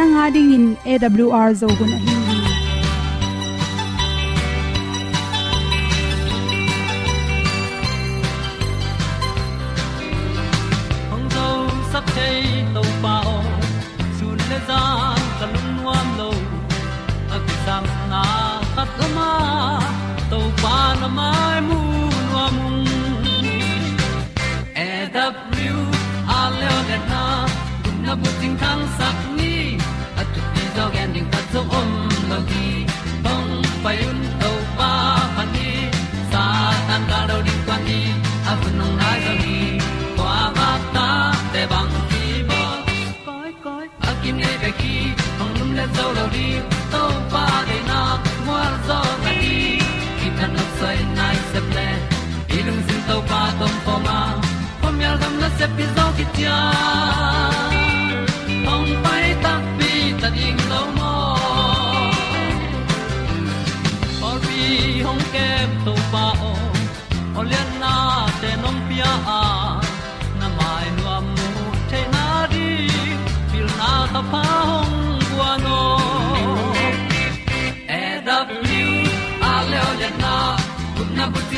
nanga ding in awr zo gun ahi hong zo sắp chei to pao sun le za ka lun nuam lo a na khat ma to pa na mai mu nuam e a na gun na bu tin kan sak zo lo di to pa de na mo zo na ni ki ta na sai nai se ple ilung sin to pa tom pa ma. Pom yal gam na se pi zo ki tia pai ta pi ta ding lo mo or bi hong kem to pa o o le na te nom pia a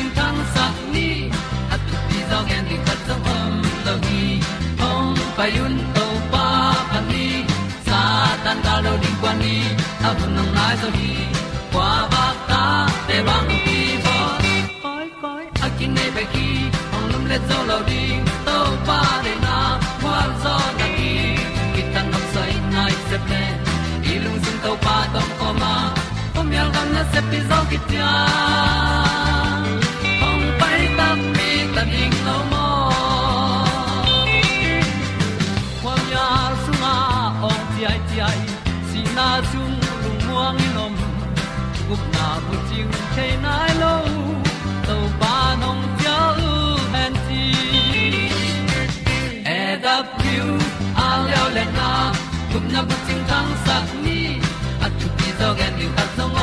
na tin tan sa ni at ti zo en di khat song om lo gi hong pa yun to pa pan ni sa tan da lo ding kwan ni. A bu nang mai so hi kwa ba ta te bang ki bo koi koi a kin nei ba ki hong lum le zo lo ding to pa de na kwa zo da ki ki tan nok sai nai se pe ilung sin to pa tom ko ma. Pom yal gam na se pi zo ki tia hong chiu the nai lo to pa nong pia u han ti e da pru a leo le na gup na bu sat ni at tu pi zo gen ni ta song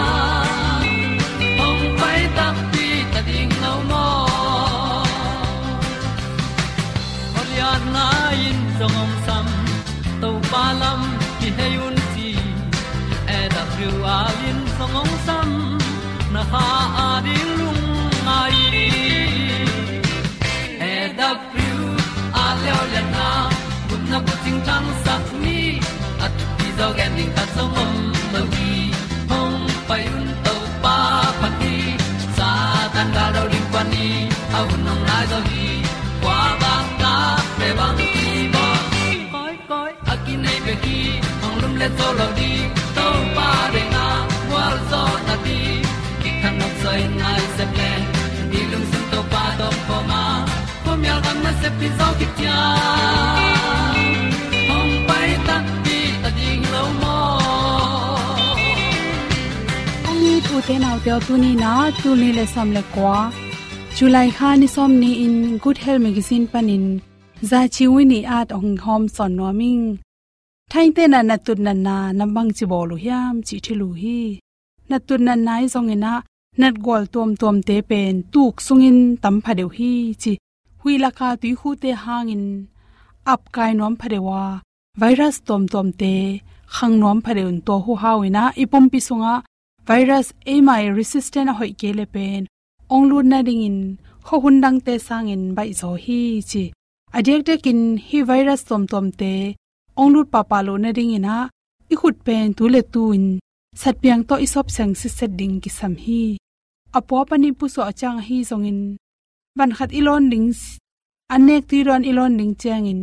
ting tang sat ni at ti zo gen ding ta som mom lo gi hong pai un to pa pa ti sa tan da do ri pa ni au nong lai do gi kwa ba ta pe bang ti ba koi koi a ki nei be ki hong lum le to lo di to pa de na wa zo na ti ki kan nok sai nai se pe ni lung sun to pa do po ma. Po mi al gam na se pi zo ki tia ni tu te tu ni na tu ni le som le kwa. July kha ni som ni in good health magazine panin. Za chi wi ni at ong hom son no ming. Thain te na na tut na na na bang chi bolu hiam chi thi lu hi. Na tut na nai zong e ina nat gol tom tom te pen tuk sungin tam phadeu hi chi hui la ka tui khu te hangin ap kai nom phadewa virus tom tom te khang nom phadeun to hu hawina e ipum e pi sunga virus amai resistant hoi ke le pen. Ong lu na ding in, ho hun dang te sang in bai zo hi chi. Adek te kin hi virus tom tom te, ong lu pa pa lo na ding ina i khut pen tu le tu in. Sat piang to isop sang si set ding ki sam hi. Apo pani pu so achang hi zong in. Ban khat ilon ding anek ti ron ilon ding chang in.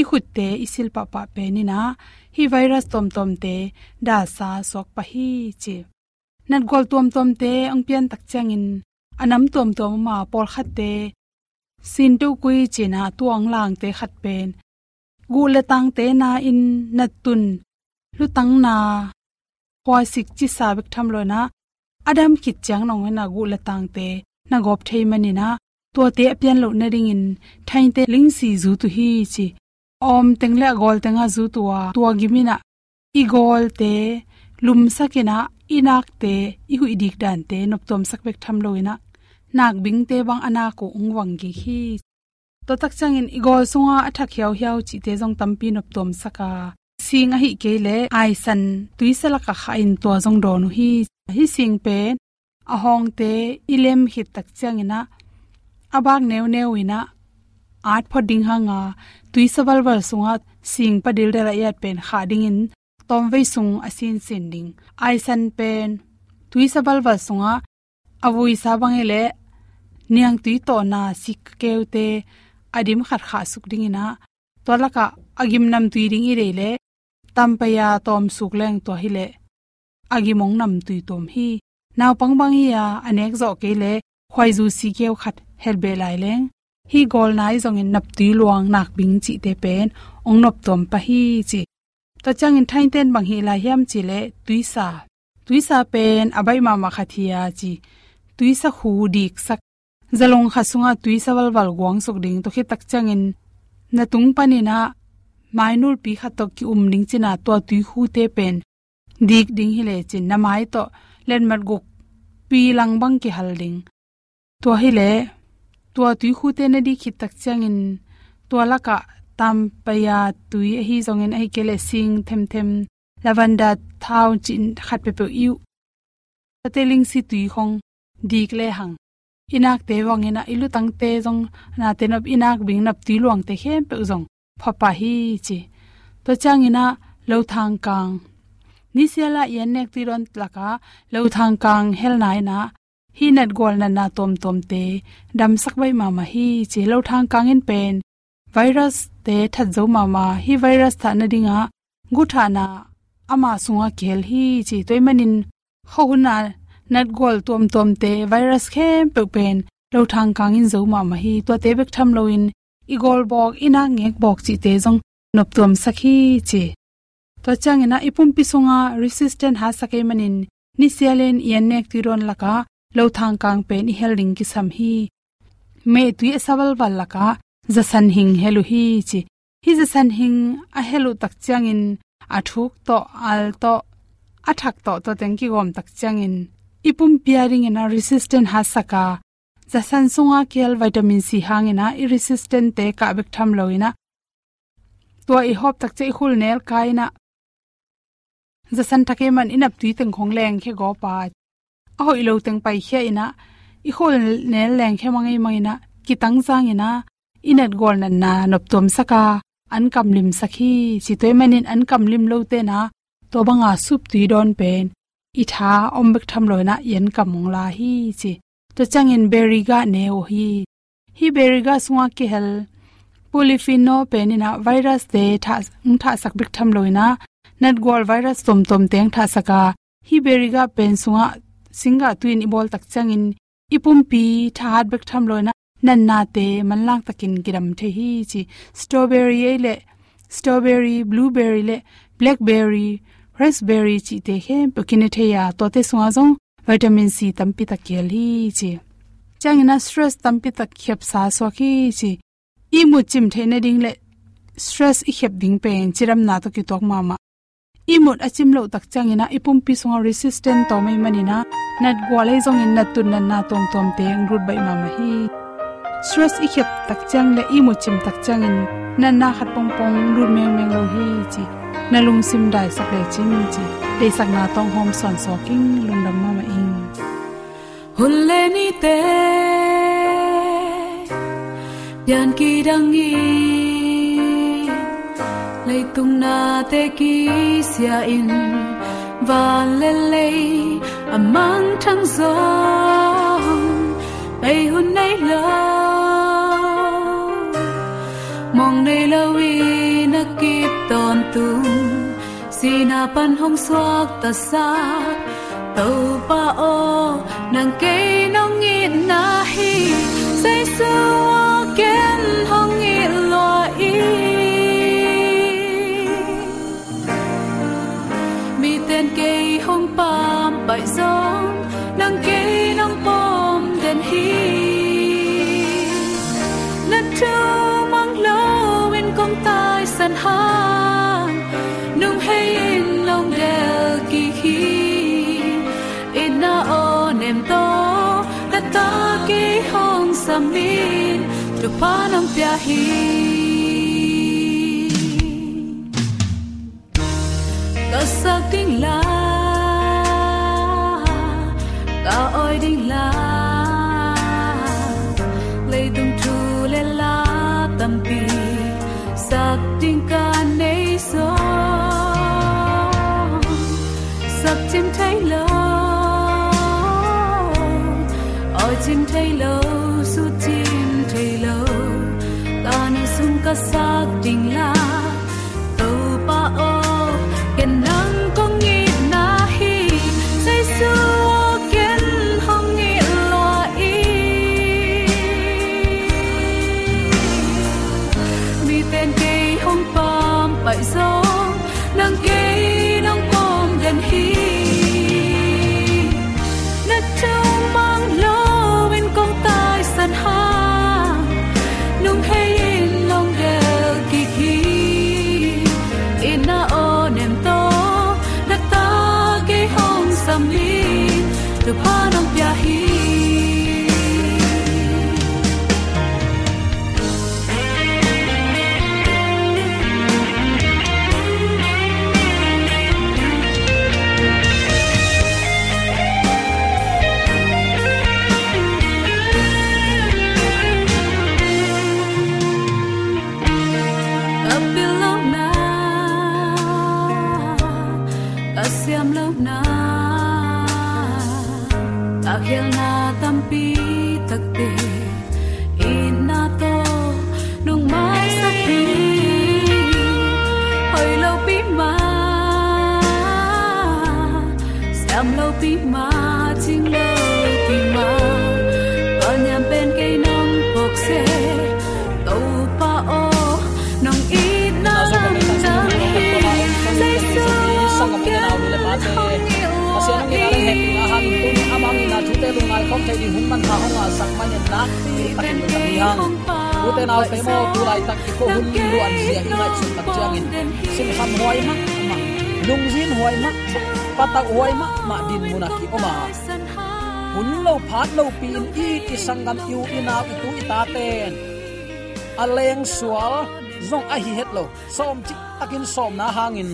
I khut te isil pa pa pe ni na hi virus tom tom te, da sa sok pa hi chi nat gol tom tom te, ang pian tak chang in. Anam tom tom ma por khat te. Sin tu kui china tuang lang te khat pen. Gu le tang te na in nat tun. Lu tang na. Kwa sik chi sa bek tham lo na. Adam khit chang nong na gu le tang te. Na gop thei mani na. To te pian lo na ring in. Thain te ling si zu tu hi chi. Om tengle gol tenga zu tuwa tuwa gimina i gol te. Lum sakena inak te i hu idik dan te nop tom sak bek tham loina nak bing te bang ana ko ungwang gi hi. To tak changin igol sunga athak hiao hiao chi te jong tampi nop tom saka. Sing a hi ke le, ai san tuisala ka kha in to jong do nu hi. Hi sing pen a hong te, ilem hi tak changina abak new new ina. Art phoding hanga tuisawal wal sunga sing padil dera yat pen kha ding in tom ve sung asin sin ding ai san pen tuisawal wa sunga avui sa ele niang tui to na sik keute adim khat kha suk ding ina tolaka agim nam tui ring i rele tampaya tom suk leng to hile agimong nam tui tom hi naw pang bang ya anek zo ke le khwai zu si keu khat helbe lai leng hi gol nai zong in nap tui luang nak bing chi te pen ong nop tom pa hi chi ta chang in thain ten bang hi la hiam chi le tui tuisa tui pen, abai ma ma khathia chi. Tui sa khu dik sak zalong khasunga tuisa wal wal gwang sok ding to khi tak chang in. Na tung pani na mainul pi khatok ki um ning china to tui hu te pen. Dik ding hi le chin na mai to len mat guk pi lang bang ki hal ding. To hi le to tui hu te na di khit tak chang in. To la ka tam paya tui, hi zongen ai kele sing, them them. Lavanda thau chin khat pe pe yu teling si tui khong dik le hang. Inak te wangena ilu tang te zong. Na te nop inak bing nap ti luang te khem pe zong. Phapa hi chi. To chang ina lo thang kang. Ni sela yen nek ti ron tlaka lo thang kang hel nai na hi nat gol na na tom tom te. Dam sak bai ma ma hi chi. Lo thang kang in pen. Virus te that zo ma ma. Hi virus tha na dinga. Gu tha na ama sunga khel. Hi chi toy manin. Khona nat gol tom tom te virus khe pe pen. Lo thang kang in zo ma ma. Hi to te bek tham lo in. Igol bok, ina ngek bok chi te jong nop tom sakhi chi. To chang ina ipum pi sunga resistant ha sakai e manin. Ni sialen yan nek tiron laka. Lo thang kang pen i helding ki sam hi. Me tui e asawal wal laka za san hing helu hi chi. Hi za san hing a helu tak chang in thuk to, al to athak to to tengki gom tak chang in ipum piaring ina resistant ha saka za san sunga kel vitamin c hangena i resistant te ka bek tham loina to i hop tak che khul nel kaina za san take man inap tui teng khong leng khe go pa. A hoi lo teng pai khe ina. I khol nel leng khe mangai mangina ki tang sang ina inat gol na na nop tom saka. An kam lim sakhi. Si toy manin an kam lim lo te na. To banga sup ti don pen. I tha om bek tham loina yen kamong la hi chi. To changin beriga ne o hi. Hi beriga sunga ki hel. Polypheno penina virus te tha tha sak bek tham loina nat gol virus tom tom teng tha saka. Hi beriga pen sunga, singa tuin ibol tak changin ipumpi tha hat bek tham loina nan na te man lang takin giram the hi chi strawberry le strawberry blueberry le blackberry raspberry chi te he pokine the ya to te sunga zong vitamin c tampi ta kel hi chi changina stress tampi tak khep sa so khi chi i mu chim the na ding le stress i khep ding pen chiram na to ki tok ma ma imut achim lo tak changina ipum pi songa resistant to mai manina nat gwalai zong in natun nan na tom tom te ngrut bai ma ma hi stress i khep tak chang le imu chim tak chang in nan na khat pong pong rut meng meng lo hi chi na lung sim dai sak le chin chi de sak na tong hom son so king lung dam ma ma ing hun le ni te yan ki dang gi lấy tung na te ki sia in và lê lê amang thăng gió bay hun nay love mong nay lâu y na kịp tòn tung si na pan hong suak ta sa tàu pa o nang kei nong ngin na hi say su ken hong ngin lo y. Mi ten cây hong pam san ha nung hay in long del ki hi in na nem to na ta ki hong samin tu pa nam pya hi thấy lâu. Ở chim thấy lâu su chim thấy lâu. Ta nên sung ca sắc tình la. Tu sim huai ma ma lung jin huai ma patak huai ma ma din munaki oma hun lo phat lo pin, i ki sangam yu ina itu ita ten. Aleng sual, zong a hi het lo, som chi takin som na hangin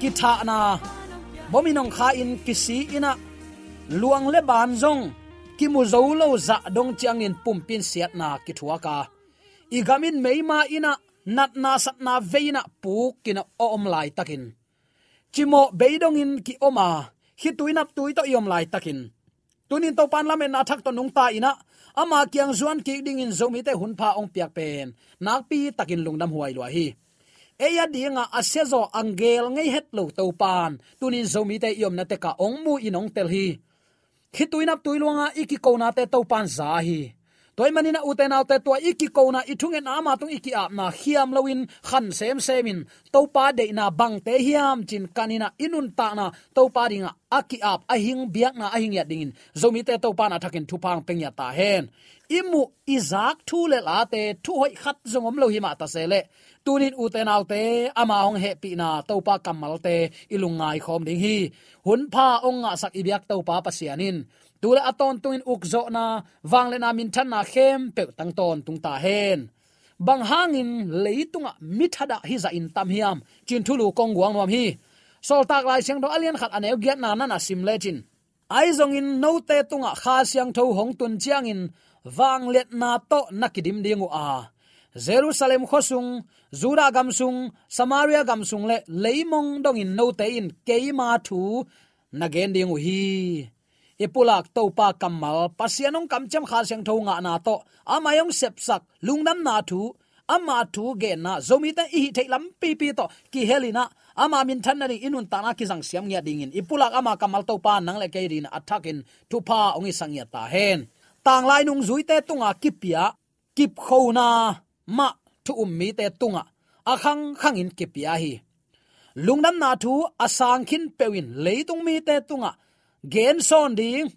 ki tha na bominong kha in kisi ina luang le ban zong, ki mu zo lo za dong chiang in pum pin siat na ki thua ka. Igamin meima ina nat na sat na veina pu kina om lai takin. Chimo beidong in ki oma, hi tuina tui to yom lai takin. Tunin to pan lamen na thak to nung ta ina, ama kyang zuan ki ding in zomi te hun pha ong piak pen. Nak pi takin lungdam huai lo hi. Eya dinga asezo angel ngei het lo to pan. Tunin zomi te yom na te ka ong mu inong tel hi. Khi tuina tuilunga iki ko na te to pan za hi toy manina uten autte to iki kona na ithunge na tung iki ap na hiam lowin khan sem semin. To pa de na bang te hiam chin kanina inun ta na. To pa ringa aki ap ahing, biak na ahing ya dingin. Zomi te to pa na thakin thupang pengya ta hen. Imu izak thu le la te, thu hoi khat zongom lo hi ma ta se le. Tunin uten autte ama ong he pi na to pa kamal te ilungai khom ding hi. Hun pha ong nga sak ibyak to pa pasianin tula aton tuin ukzo na wangle na min than na khem pe tang ton tung ta hen. Bang hangin leitunga mithada hi za in tam hiam, chin thulu kong guang nom hi. Sol tak lai siang do alian khat aneu giat na na sim legin ai zong in no te tunga kha siang tho hong tun chiang in, wang let na to nakidim dingu a. Jerusalem khosung zura gamsung samaria gamsung le leimong dong in no te in keima thu nagen dingu hi ipulak topa kamal pasianong kamcham kha seng tho nga na to. Amayong sepsak lungnam na thu. Ama thu ge na, zomi ta i thei lam pi pi to. Ki helina ama min than na inun ta na ki sang siam nya dingin ipulak ama kamal to pa, nang le ke rin attackin thu pa ongi sang ya ta hen. Tang lai nung zui te tunga kipia kip khona ma thu ummi te tunga. Akhang khang in kipia hi. Lungnam na thu asang khin pewin leitung mi te tunga gen son ding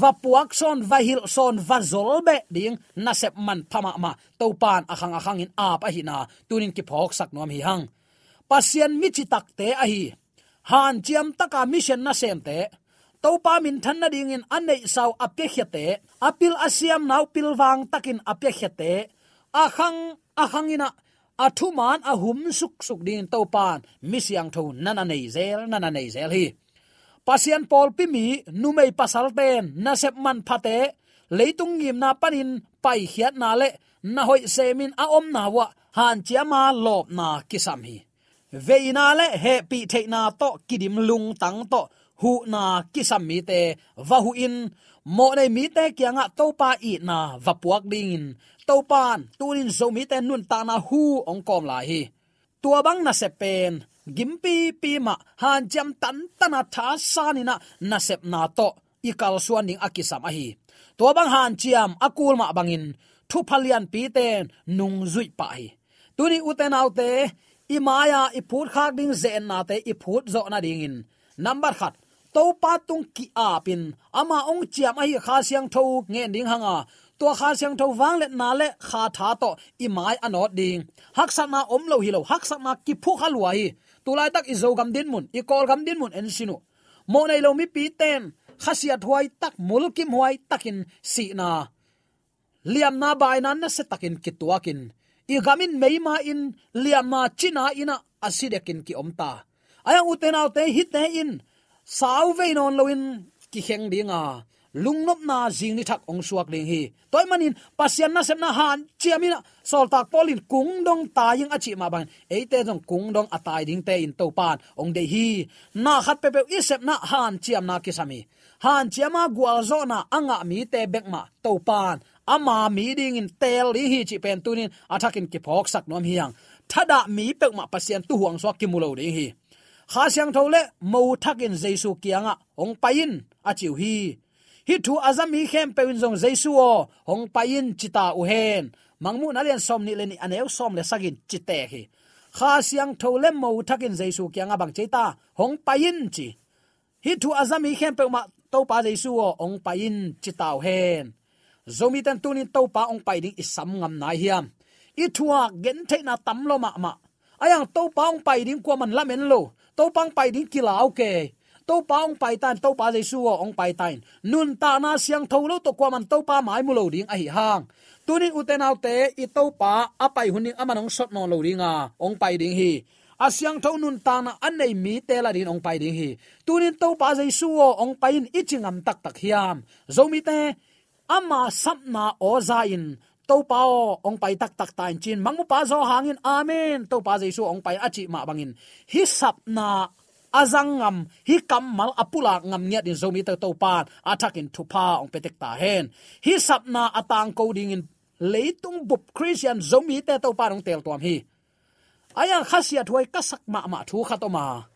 va puak son va hil son va zol be ding na sep man phama ma to pan akhang akhang in a pa hi na. Tunin ki phok sak nom hi hang. Pasien mi chi tak te a hi. Han chiam taka mission na sem te. To pa min than na ding in anei sau apye khete apil asiam nau pil wang takin apye khete te. Akhang ina. Athuman ahum suk suk din to pan. Mi siang tho nana nei zel, nana nei zel hi pasian pol pi mi numei pasal ten na sep man phate, leitung ngim na panin, pai hiat na le, na hoi semin a om na wa, han chiama lop na kisam hi. Veina le, he pi the na to, kidim lung tang to, hu na kisam mi te, va hu in, mo nei mi te kyanga to pa i na va puak ding. In to pan tunin zo mi te nun ta na hu ong kom la hi. Tua bang na se pen gimpi pi ma han jam tan tana tha sanina na sep na to ikal suan ning akisam ahi to bang han chiam akul ma bangin thu phalian pi ten nung zui pa hi tuni uten autte imaya iput khak ding zen na te iput zo na ding in number khat to pa tung ki apin ama ong chiam ahi kha siang tho nge ding hanga to kha siang tho wang le na le kha tha to imai anot ding hak sak na om lo hi lo hak sak na ki phu khalwa tulai tak izo gam din mun, i kol gam din mun en sinu. Mo nei lo mi pi ten khasia thuai tak mul kim huai takin si na. Liam na bai nan na se takin kituakin i gamin meima in, liam na china ina asidekin ki omta aya uten autte hit in sau ve non loin ki heng dinga lungnop na jing ni thak ong suak ding hi. Toy manin pasian na semna han chiamina sol tak polin kung dong taing achi ma ban. Eite jong kung dong atai ding te in to pan ong de hi na khat pe pe isep na han chiam na kisami, han chiama gwal zo na anga mi te bek ma to pan ama mi ding in tel li hi chi pen tunin athakin ki phok sak nom hiang thada mi pek ma pasian tu huang suak ki mulo ding hi. Kha siang thole mo thakin jaisu kianga ong pain achiu hi hi thu azam hi khem pe zong jaisu o, hong pain chita u hen. Mangmu na len som ni len aneu som le sagin chite hi. Kha siang tholem mo thakin jaisu kyang abang cheita, hong pain chi. Hi thu azam hi khem pe ma to pa jaisu o ong pain chita u hen. Zomi tan tunin to pa ong pai ding isam ngam nai hiam. I thua gen the na tam lo ma ma. Ayang to pa ong pai ding ko man lamen lo. To pang pai ding kila ke to pa ong pai tan to pa jesu ong pai tan. Nun ta na siang tho lo to kwa man to pa mai mu lo ding a hi hang tunin uten autte i to pa apai huning amanong sot no lo ringa ong pai ding hi. Asyang tho nun ta na an nei mi te la din ong pai ding hi. Tunin to pa jesu ong pai in ichingam tak tak hiam. Zomi te ama sapna o zain to pa ong pai tak tak tain chin. Mangu pa zo hangin amen. To pa jesu ong pai achi ma bangin hi sapna azang ngam, hi kamal apula ngam nya din zomi to to pan atakin thupa ong petek ta hen. Hi sapna atang ko ding in leitung bup christian zomi te to pan ong tel tuam hi. Aya khasia thuai kasak ma ma thu khatoma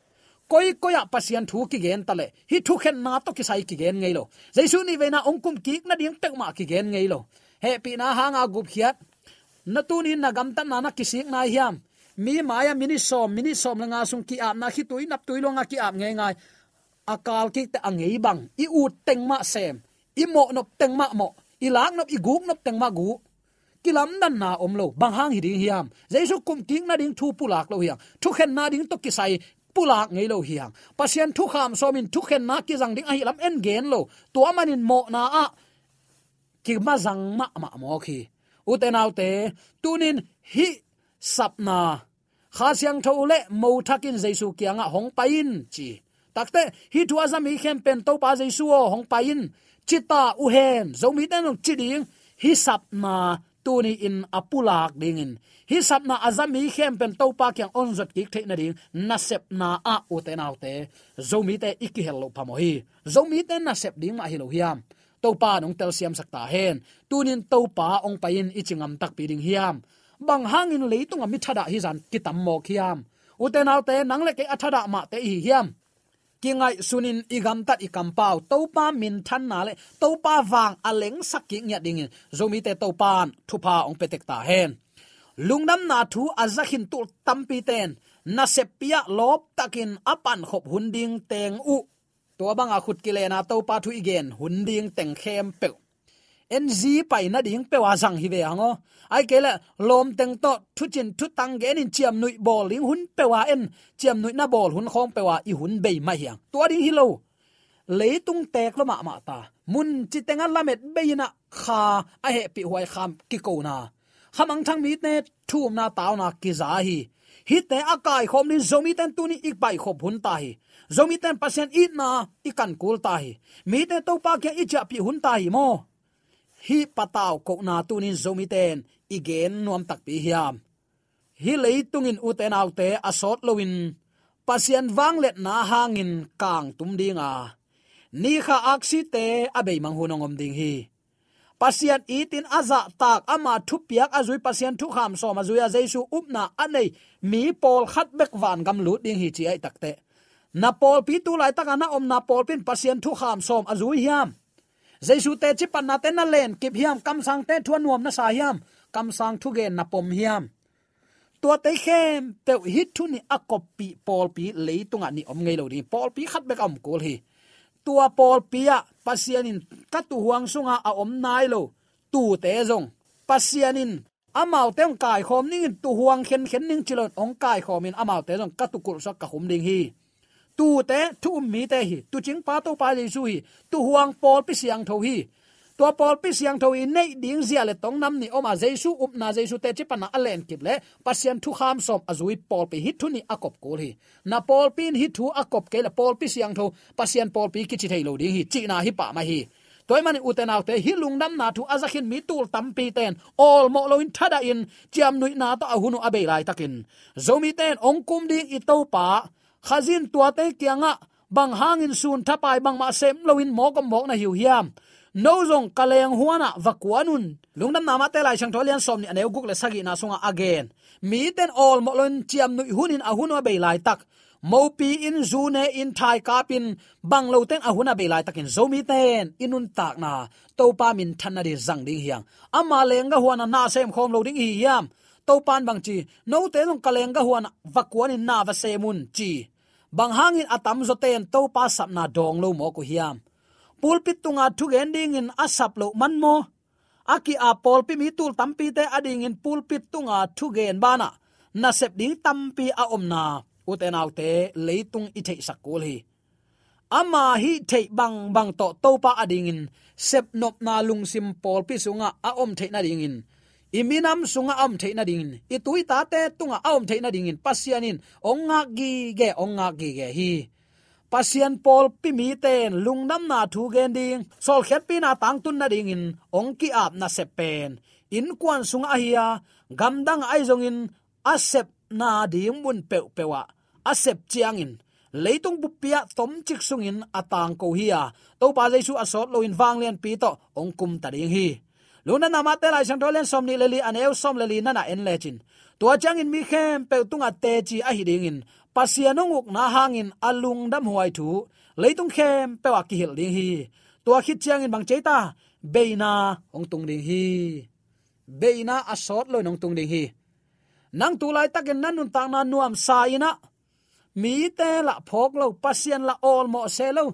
koi koya pasian thu ki gen tale, hi thu khen na to ki sai ki gen ngei lo. Jaisu ni veina ong kum ki na ding tek ma ki gen ngei lo. He pi na hanga gup khiat. Na tu ni na gam tan na na kisik na hiam mi maya mini som mini som la nga sung ki ap na khi tui nap tui lo nga ki ap nge ngai. Akal ki ta angei bang, i u teng ma sem, i mo nop teng ma mo, i lak nop, i guk nop teng ma gu. Kilam dan na om lo, bang hang hi ding hiam. Jaisu kum king na ding thu pulak lo hiang. Thu khen na ding to ki sai, pulak ngei lo hiang. Pasien thu kham so min thu khen na ki jang ding a hi lam en gen lo. To manin mo na a. Ki ma jang ma ma mo khi. Uten autte tunin hi sapna. Kha siang tho le mo thakin jaisu kianga hong pain chi. Takte hi tu azam hi khem pen to pa jaisu hong pain. Chita u hen zomi den chi ding. Hi sapna tuni in apulak dingin hi sapna azami khem pen to pa kyang on zot ki the na ding. Na sep na a u te nau te. Zomi te ikhi hello phamo hi. Zomi te na sep ding ma hi lo hiam. To pa nong tel siam sakta hen. Tunin to pa ong pain ichingam tak piring hiam bang hangin leitung mi thada hi zan kitam mo khiam u te te, nang le ke athada ma te hi hiam. Kingai sunin igam tat ikam pau. Topa min than na le topa wang aleng sakki nya ding zomi te topan thupa ong petek ta hen. Lungnam na thu azakhin tu tampi ten. Na sepia lop takin apan khop hunding teng u. To banga khut kile na topa thu igen hunding teng khem pe en zi pai na ding pe wa zang hi ve ango. Ai kele lom teng to thu chin thu tang ge nin chiam nui bol ling hun pe wa en. Chiam nui na bol hun khong pe wa i hun be ma hiang. To ding hi lo. Tung tek lo ma ma ta. Mun chi tenga lamet beina kha a he pi huai kham ki ko na. Hamang thang mi ne thum na taw na ki za hi. Hi te akai khom ni zomi ten tu ni ik bai khop hun ta hi. Zomi ten pasien it na ikan kul ta hi. Mi te to pa ke cha pi hun ta hi mo hi pataw ko na tunin zomi ten igen nuam tak pi hiam. Hi leitungin uten autte asot lowin pasian wanglet na hangin kang tum dinga ni kha aksi te abei mang hunong om ding hi. Pasian itin aza tak ama thupiak azui pasian thu kham so ma a jaisu upna anei mi pol khat bek van gam lut ding hi chi ai takte na pol pi tu lai taka na om na pol pin pasian thu kham som azui hiam jaisu te chi pan na te na len, kip hiam, kam sang te thua nuam na sa hiam, kam sang thu gen na pom hiam. Tua te khem, te hit thu ni a copy pol pi leitunga ni om ngei lo ri pol pi khat bek am kol hi. Tua pol pia pasianin katu huang sunga a om nai lo. Tu te zong, pasianin amau tem kai khom ning tu huang khen khen ning chilon ong kai khomin amau te zong, katu kul sa ka hum ding hi tu te thu mi te hi. Tu ching pa to pa jesu hi. Tu huang pol pi siang tho hi. To pol pi siang tho in nei ding zia le tong nam ni oma jesu, up na jesu te chi pana alen kip le. Pasien thu kham som azui pol pi hit thu ni akop kol hi. Na pol pin hit thu akop ke le pol pi siang tho, pasien pol pi ki chi thei lo ding hi. Chi na hi pa ma hi. Toy mani uten autte hi lungnam na thu azakhin mi tul tampi ten. All mo lo in thada in, chiam nui na to ahunu abe lai takin zomi ten ongkum ding i to pa khazin tua te kianga, bang hangin sun thapai bang ma sem loin mo kom mo na hiu hiam. No zong kaleng huana vakuanun lungnam nama te lai chang tholian som ni aneu guk le sagi na sunga again. Mi ten all mo lon chiam nui hunin ahunwa be lai tak. Mo pi in zune in thai kapin bang lo ten ahuna be lai takin zomi ten. Inun tak na to pa min thana di zang ding hiang. Ama lenga huana na sem khom lo ding hi yam to pan bang chi no te long ga huana vakwan in na va semun chi bang hangin atam zo ten to pa sap na dong lo mo ku hiam. Pulpit tunga thu ending in asap lo man mo. Aki a polpi mi tul tampi te ading in pulpit tunga thu gen bana na sep ding tampi a omna uten autte leitung i thei sakul hi. Ama hi thei bang bang to to pa ading in sep nop na lung sim polpi sunga a om thei na ding in iminam sunga am theina ding in i ta te tunga am theina ding in pasianin, onga gi ge, onga gi ge hi. Pasian pol pi mi ten lungnam na thu gen ding. Sol khet pi na tang tun na ding in ongki ap na se pen. In kwan sunga hiya gam dang ai zong in asep na ding mun pe pewa. Asep chiang in leitung bupia tom chik sung in atang ko hiya to pa jaisu asot lo in wang len pi to ong kum ta ding hi luna nama te lai sang dolen som ni leli an eu som leli nana en lechin tua chang in mi khem pe tunga te chi a hiding in. In pasianonguk na hangin alung dam huai thu. Leitung khem pewa ki hil ding hi. Tua khit chang in bang cheita beina ong tung ding hi. Beina asot lo nong tung ding hi. Nang tu lai takin nan nun tang na nuam sa ina mi te la phok lo pasien la ol mo se lo,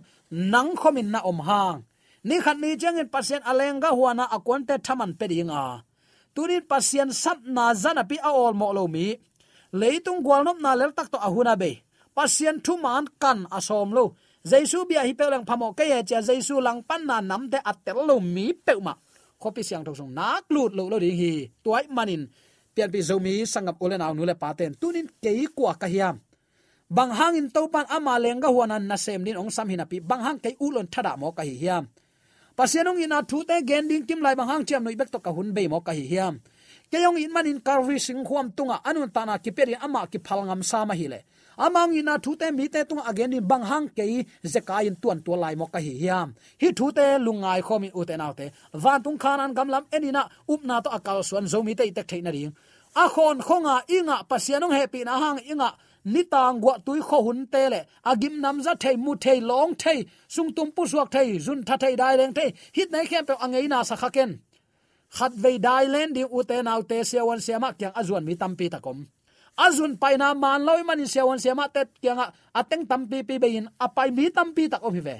nang khomin na om hang ni khat ni chang in pasien alenga huana akon te thaman pedinga ding pasien sap na zana pi a ol mo lo mi. Leitung gwalnop na lel tak to ahuna be. Pasien thu man kan asom lo. Jaisu bia hi pelang phamo ke ya cha jaisu lang pan na nam te atel lo mi peuma khopi siang thong song nak lut lo lo ding hi. Tuai manin. Pian pi zomi sangam olen aw nule paten tunin kei kwa ka hiam. Bang hangin topan ama lenga huanan na sem din ong sam hinapi bang hang kei ulon thada mo ka hi hiam pasianong ina thu te gending kim lai bang hang chiam noi bek to ka hun be mo ka hi hiam. Keyong in manin karvi sing khuam tunga anun tana ki peri ama ki phalngam sa ma hi le. Amang ina thu te mi te tung again in bang hang ke zekai in tuan tu lai mo ka hi hiam. Hi thu te lungai khomi u te nau te. Van tung khanan gamlam enina upna to akal suan zomi te tek theina ring. A khon khonga inga pasianong happy na hang inga ni tang gwa tui kho hun te le. Agim nam za thei, mu thei, long thei, sung tum pu suak thei jun tha thei, dai leng thei. Hit nei khem pe angei na sa kha ken. Khat vei dai len di u te nau te se wan se ma kyang azuan mi tam pi ta kom. Azun pai na man loi man se wan siawan siama tet kyanga ateng tam pi pi bein apai mi tam pi ta om hi ve.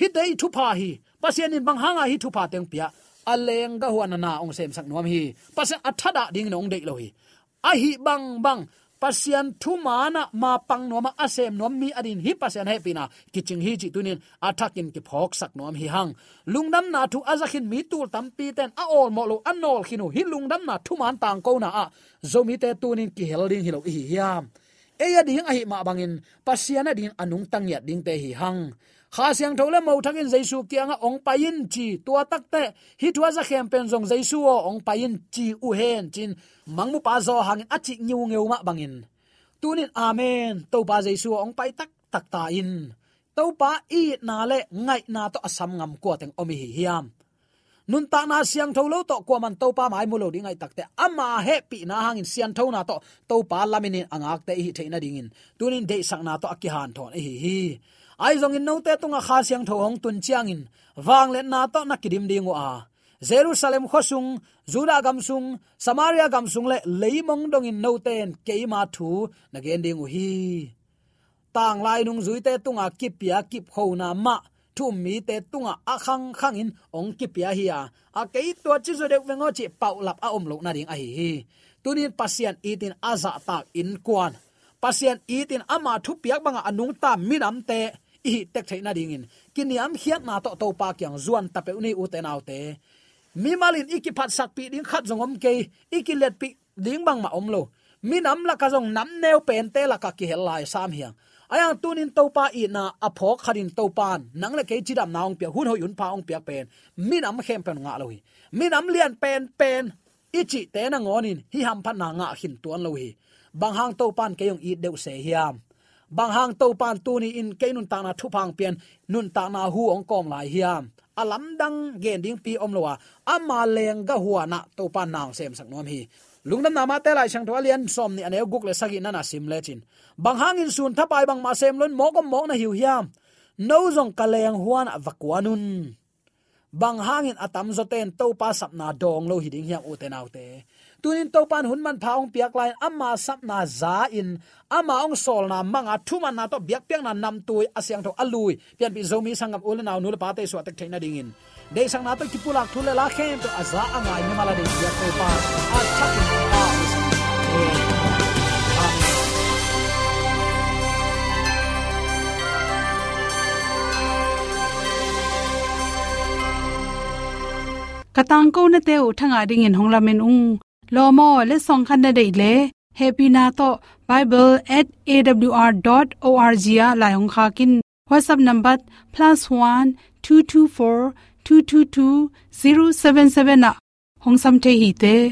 Hi dei thu pa hi. Pasien in bang hanga hi thu pa teng pia. Aleng ga huan na ong sem sak nuam hi. Pasien athada ding nong dei lo hi. A hi bang bang pasian thu mana ma pang no ma asem nom mi adin hi pasian he pina. Kiching hi chi tunin athakin ki phok sak nom hi hang. Lungnam na thu azakhin mi tul tam pi ten a ol mo lo anol khinu hi lungnam na thu man tang ko na a. Zomi te tunin ki helding hi lo hi hiam eya ding a hi ma bangin, pasian adin anung tang ya ding te hi hang kha siang thole mo thakin jaisu kianga ong payin chi tua takte hi thua za khem pen jong jaisu o ong payin chi u hen chin. Mangmu pa zo hang achi nyu ngeu ma bangin. Tunin amen. To pa jaisu ong pai tak tak ta in to pa i na le ngai na to asam ngam ko teng omi hi hiam. Nun ta na siang tholo to ko man to pa mai mulo dingai takte ama he pi na hangin sian tho na to to pa laminin angak te hi theina dingin. Tunin de sang na to akihan thon e hi hi ai zong in note tunga kha siang tho hong tun chiang in. Wang le na to na kidim dingo a jerusalem khosung juda gam sung, samaria gam sung le leimong dong in noten keima thu. Na gen ding hi. Tang lai nung zui te tunga kipia kip kho na ma. Thu mi te tunga a khang khang in ong kipia hi a a kei to chi zo de wengo chi pau lap a om lo na ding a hi hi. Tunin pasian itin aza tak in kwan pasian itin ama thu piak banga anung ta minam te i tek theina ding in. Kiniam hiat na to to pa kyang zuan tape uni u te nau te. Mi malin iki phat sak pi ding khat zongom ke iki let pi ding bang ma om lo. Mi nam la ka zong nam neu pen te la ka ki hel lai sam hiang. Ayang tunin to pa i na apho kharin to pan nang le ke chidam naung pia hun ho yun pa ong pia pen. Mi nam khem pen nga lo hi. Mi nam lian pen pen. Ichi te na ngonin hi ham phan na nga hin tuan lo hi. Bang hang to pan ke yong i deu se hiam bang hang to pan tu ni in ke nun ta na thu phang pian nun ta na hu ong kom lai hiam alam dang gen ding pi om lowa ama leng ga huwa na to pan naw sem sak nom hi. Lungdam nama te lai sang thwa lian som ni ane guk le sagi na na sim le chin. Bang hang in sun thapai bang ma sem lon mo kom mo na hiu hiam no zong kaleng huan avakwanun bang hangin atam zoten to pa sap na dong lo hiding hiam u te naw te tunin to pan hun man phaung piak lain amma sap na za in. Ama ong sol na manga thuma na to biak piak na nam tui asyang to alui. Pian bi zomi sangam ul na nul pa te so thaina ding dingin dei sang na to kipulak thule la khem to aza anga ni mala de biak to pa, a chak pa. Katang ko na te thanga ding in honglamen ung lomo le song khan na dei le. Happy na to. Bible@awr.org ya la yong kha kin. Whatsapp number +1 224 222 077 na. Hong sam the hi te.